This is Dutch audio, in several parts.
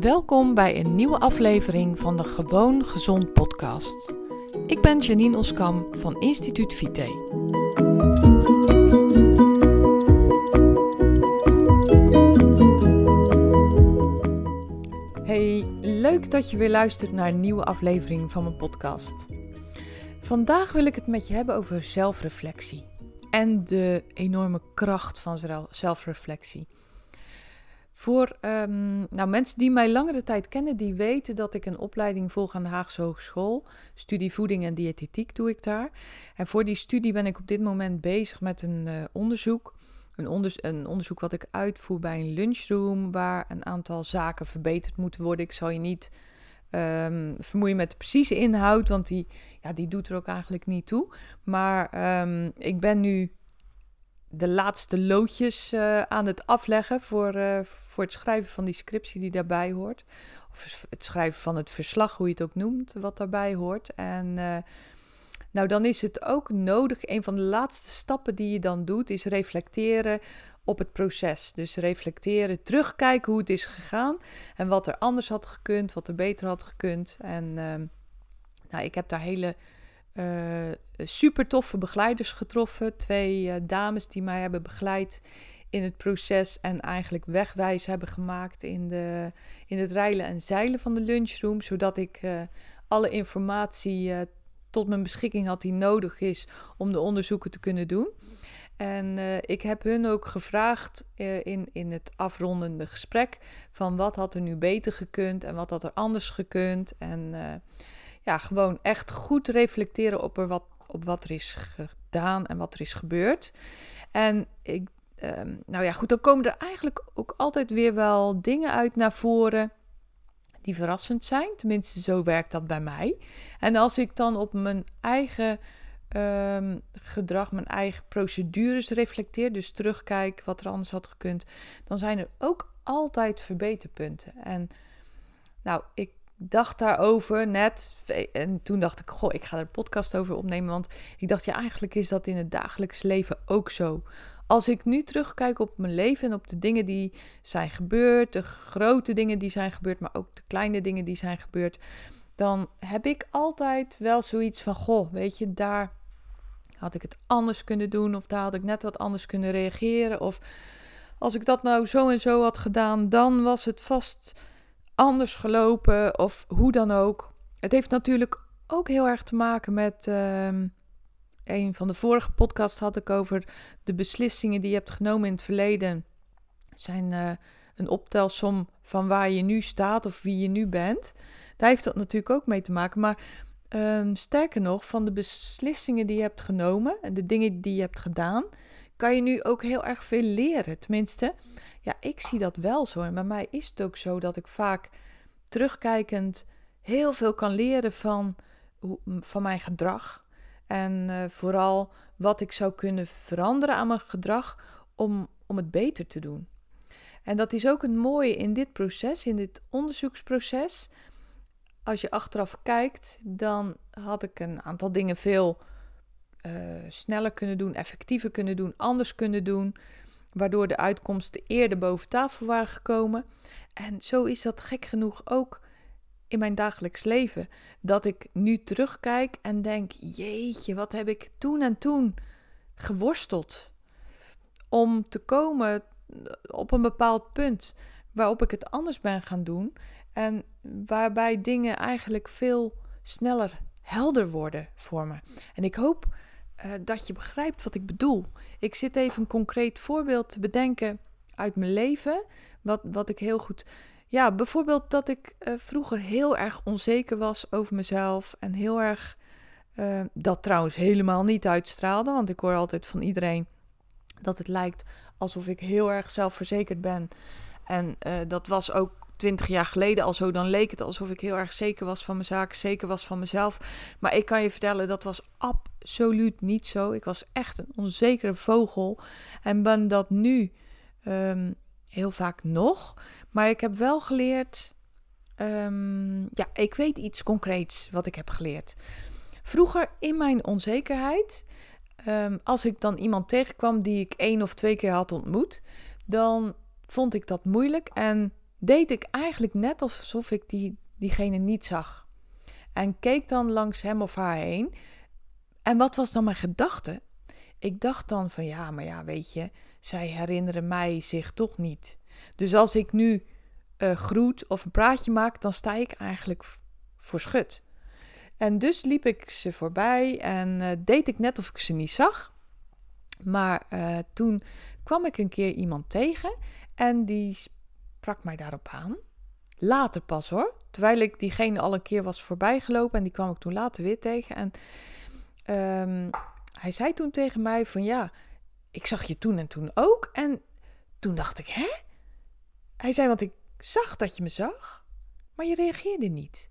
Welkom bij een nieuwe aflevering van de Gewoon Gezond podcast. Ik ben Janine Oskam van Instituut Vite. Hey, leuk dat je weer luistert naar een nieuwe aflevering van mijn podcast. Vandaag wil ik het met je hebben over zelfreflectie en de enorme kracht van zelfreflectie. Voor um, nou, mensen die mij langere tijd kennen, die weten dat ik een opleiding volg aan de Haagse Hogeschool. Studie voeding en diëtetiek doe ik daar. En voor die studie ben ik op dit moment bezig met een uh, onderzoek. Een, een, onderzoek wat ik uitvoer bij een lunchroom, waar een aantal zaken verbeterd moeten worden. Ik zal je niet um, vermoeien met de precieze inhoud, want die, ja, die doet er ook eigenlijk niet toe. Maar um, ik ben nu de laatste loodjes uh, aan het afleggen voor, uh, voor het schrijven van die scriptie die daarbij hoort. Of het schrijven van het verslag, hoe je het ook noemt, wat daarbij hoort. En uh, nou, dan is het ook nodig. Een van de laatste stappen die je dan doet, is reflecteren op het proces. Dus reflecteren, terugkijken hoe het is gegaan en wat er anders had gekund, wat er beter had gekund. En nou, ik heb daar hele uh, super toffe begeleiders getroffen. Twee uh, dames die mij hebben begeleid in het proces en eigenlijk wegwijs hebben gemaakt in, de, in het rijlen en zeilen van de lunchroom. Zodat ik uh, alle informatie tot mijn beschikking had die nodig is om de onderzoeken te kunnen doen. En ik heb hun ook gevraagd in, in het afrondende gesprek van wat had er nu beter gekund en wat had er anders gekund. En ja, gewoon echt goed reflecteren op, wat, op wat er is gedaan en wat er is gebeurd. En ik, ehm, nou ja, goed, dan komen er eigenlijk ook altijd weer wel dingen uit naar voren die verrassend zijn. Tenminste, zo werkt dat bij mij. En als ik dan op mijn eigen um, gedrag, mijn eigen procedures reflecteer, dus terugkijk wat er anders had gekund, dan zijn er ook altijd verbeterpunten. En nou, ik dacht daarover net. En toen dacht ik, goh, ik ga er een podcast over opnemen. Want ik dacht, ja, eigenlijk is dat in het dagelijks leven ook zo. Als ik nu terugkijk op mijn leven en op de dingen die zijn gebeurd, de grote dingen die zijn gebeurd, maar ook de kleine dingen die zijn gebeurd, dan heb ik altijd wel zoiets van, goh, weet je, daar had ik het anders kunnen doen, of daar had ik net wat anders kunnen reageren, of als ik dat nou zo en zo had gedaan, dan was het vast anders gelopen of hoe dan ook. Het heeft natuurlijk ook heel erg te maken met. Uh, een van de vorige podcasts had ik over de beslissingen die je hebt genomen in het verleden. Zijn uh, een optelsom van waar je nu staat of wie je nu bent. Daar heeft dat natuurlijk ook mee te maken. Maar um, sterker nog, van de beslissingen die je hebt genomen en de dingen die je hebt gedaan, kan je nu ook heel erg veel leren. Tenminste, ja, ik zie dat wel zo. En bij mij is het ook zo dat ik vaak terugkijkend heel veel kan leren van, van mijn gedrag. En uh, vooral wat ik zou kunnen veranderen aan mijn gedrag om, om het beter te doen. En dat is ook het mooie in dit proces, in dit onderzoeksproces. Als je achteraf kijkt, dan had ik een aantal dingen veel uh, sneller kunnen doen, effectiever kunnen doen, anders kunnen doen waardoor de uitkomsten eerder boven tafel waren gekomen. En zo is dat gek genoeg ook in mijn dagelijks leven. Dat ik nu terugkijk en denk: jeetje, wat heb ik toen en toen geworsteld om te komen op een bepaald punt waarop ik het anders ben gaan doen en waarbij dingen eigenlijk veel sneller helder worden voor me. En ik hoop uh, dat je begrijpt wat ik bedoel. Ik zit even een concreet voorbeeld te bedenken uit mijn leven. Wat, wat ik heel goed. Ja, bijvoorbeeld dat ik uh, vroeger heel erg onzeker was over mezelf. En heel erg. Uh, dat trouwens helemaal niet uitstraalde. Want ik hoor altijd van iedereen dat het lijkt alsof ik heel erg zelfverzekerd ben. En dat was ook twintig jaar geleden al zo, dan leek het alsof ik heel erg zeker was van mijn zaak, zeker was van mezelf. Maar ik kan je vertellen, dat was absoluut niet zo. Ik was echt een onzekere vogel en ben dat nu um, heel vaak nog. Maar ik heb wel geleerd, um, ja, ik weet iets concreets wat ik heb geleerd. Vroeger in mijn onzekerheid, um, als ik dan iemand tegenkwam die ik één of twee keer had ontmoet, dan vond ik dat moeilijk en deed ik eigenlijk net alsof ik die, diegene niet zag. En keek dan langs hem of haar heen. En wat was dan mijn gedachte? Ik dacht dan van ja, maar ja, weet je, zij herinneren mij zich toch niet. Dus als ik nu uh, groet of een praatje maak, dan sta ik eigenlijk voor schut. En dus liep ik ze voorbij en uh, deed ik net of ik ze niet zag. Maar uh, toen kwam ik een keer iemand tegen en die sprak mij daarop aan. Later pas hoor. Terwijl ik diegene al een keer was voorbijgelopen en die kwam ik toen later weer tegen. En um, hij zei toen tegen mij van ja, ik zag je toen en toen ook. En toen dacht ik, hè? Hij zei, want ik zag dat je me zag, maar je reageerde niet.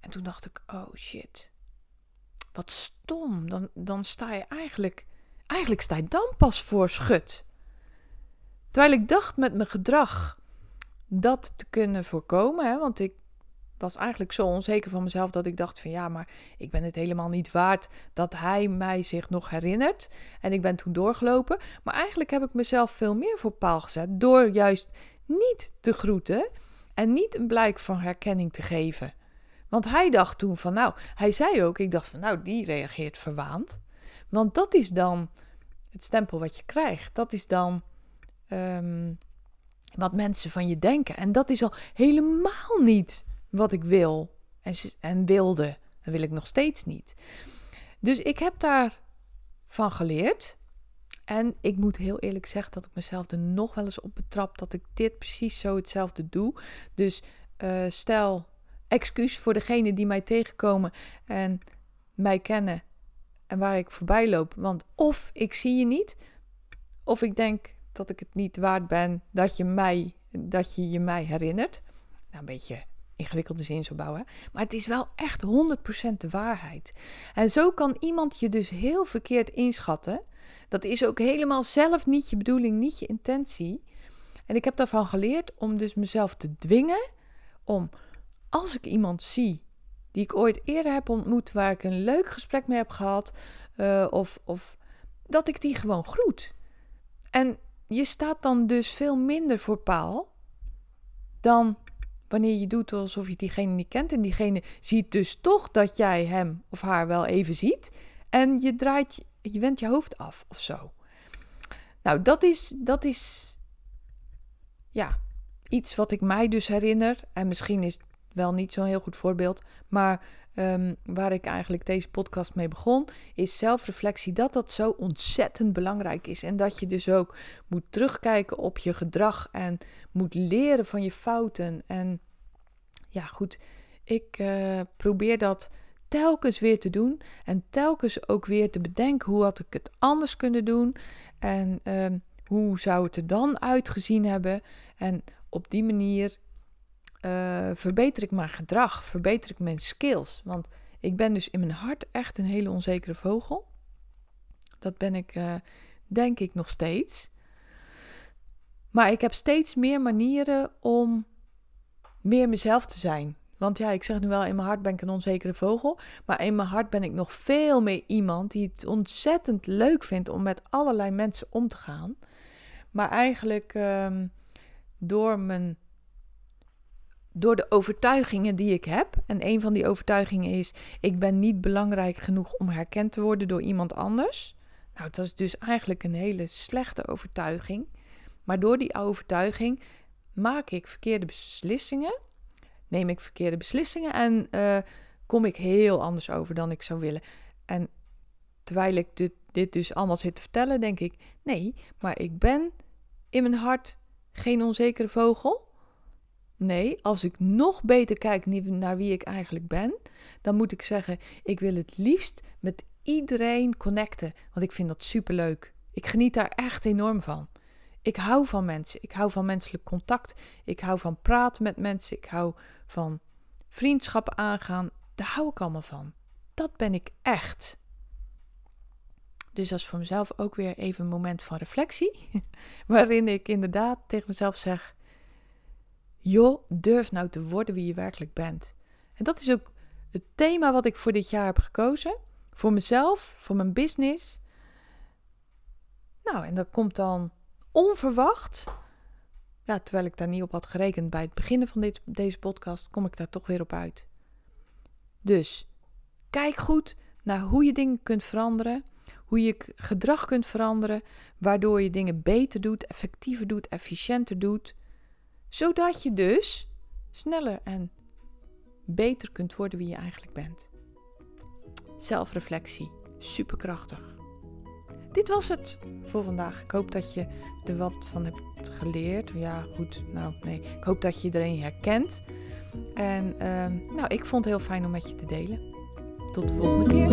En toen dacht ik, oh shit, wat stom. Dan, dan sta je eigenlijk, eigenlijk sta je dan pas voor schut. Terwijl ik dacht met mijn gedrag dat te kunnen voorkomen, hè, want ik was eigenlijk zo onzeker van mezelf dat ik dacht van ja, maar ik ben het helemaal niet waard dat hij mij zich nog herinnert. En ik ben toen doorgelopen. Maar eigenlijk heb ik mezelf veel meer voor paal gezet door juist niet te groeten en niet een blijk van herkenning te geven. Want hij dacht toen van nou, hij zei ook, ik dacht van nou, die reageert verwaand. Want dat is dan het stempel wat je krijgt. Dat is dan ehm, wat mensen van je denken. En dat is al helemaal niet wat ik wil en, en wilde. Dat wil ik nog steeds niet. Dus ik heb daarvan geleerd. En ik moet heel eerlijk zeggen dat ik mezelf er nog wel eens op betrap dat ik dit precies zo hetzelfde doe. Dus uh, stel, excuus voor degene die mij tegenkomen en mij kennen en waar ik voorbij loop. Want of ik zie je niet, of ik denk dat ik het niet waard ben dat je mij, dat je, je mij herinnert. Nou, een beetje ingewikkelde zin zo bouwen. Maar het is wel echt 100% de waarheid. En zo kan iemand je dus heel verkeerd inschatten. Dat is ook helemaal zelf niet je bedoeling, niet je intentie. En ik heb daarvan geleerd om dus mezelf te dwingen om als ik iemand zie die ik ooit eerder heb ontmoet, waar ik een leuk gesprek mee heb gehad, uh, of, of dat ik die gewoon groet. En je staat dan dus veel minder voor paal dan wanneer je doet alsof je diegene niet kent. En diegene ziet dus toch dat jij hem of haar wel even ziet. En je draait, je wendt je hoofd af of zo. Nou, dat is, dat is ja, iets wat ik mij dus herinner. En misschien is wel niet zo'n heel goed voorbeeld. Maar um, waar ik eigenlijk deze podcast mee begon, is zelfreflectie. Dat dat zo ontzettend belangrijk is. En dat je dus ook moet terugkijken op je gedrag en moet leren van je fouten. En ja, goed, ik uh, probeer dat telkens weer te doen. En telkens ook weer te bedenken hoe had ik het anders kunnen doen. En um, hoe zou het er dan uitgezien hebben. En op die manier uh, verbeter ik mijn gedrag, verbeter ik mijn skills. Want ik ben dus in mijn hart echt een hele onzekere vogel. Dat ben ik, uh, denk ik, nog steeds. Maar ik heb steeds meer manieren om meer mezelf te zijn. Want ja, ik zeg nu wel, in mijn hart ben ik een onzekere vogel. Maar in mijn hart ben ik nog veel meer iemand die het ontzettend leuk vindt om met allerlei mensen om te gaan. Maar eigenlijk um, door mijn door de overtuigingen die ik heb. En een van die overtuigingen is: ik ben niet belangrijk genoeg om herkend te worden door iemand anders. Nou, dat is dus eigenlijk een hele slechte overtuiging. Maar door die overtuiging maak ik verkeerde beslissingen, neem ik verkeerde beslissingen en uh, kom ik heel anders over dan ik zou willen. En terwijl ik dit, dit dus allemaal zit te vertellen, denk ik: nee, maar ik ben in mijn hart geen onzekere vogel. Nee, als ik nog beter kijk naar wie ik eigenlijk ben, dan moet ik zeggen: ik wil het liefst met iedereen connecten, want ik vind dat superleuk. Ik geniet daar echt enorm van. Ik hou van mensen, ik hou van menselijk contact, ik hou van praten met mensen, ik hou van vriendschappen aangaan. Daar hou ik allemaal van. Dat ben ik echt. Dus dat is voor mezelf ook weer even een moment van reflectie, waarin ik inderdaad tegen mezelf zeg: joh, durf nou te worden wie je werkelijk bent. En dat is ook het thema wat ik voor dit jaar heb gekozen. Voor mezelf, voor mijn business. Nou, en dat komt dan onverwacht ja, terwijl ik daar niet op had gerekend bij het beginnen van dit, deze podcast, kom ik daar toch weer op uit. Dus kijk goed naar hoe je dingen kunt veranderen, hoe je gedrag kunt veranderen, waardoor je dingen beter doet, effectiever doet, efficiënter doet, zodat je dus sneller en beter kunt worden wie je eigenlijk bent. Zelfreflectie, superkrachtig. Dit was het voor vandaag. Ik hoop dat je er wat van hebt geleerd. Ja, goed. Nou, nee. Ik hoop dat je iedereen herkent. En uh, nou, ik vond het heel fijn om met je te delen. Tot de volgende keer.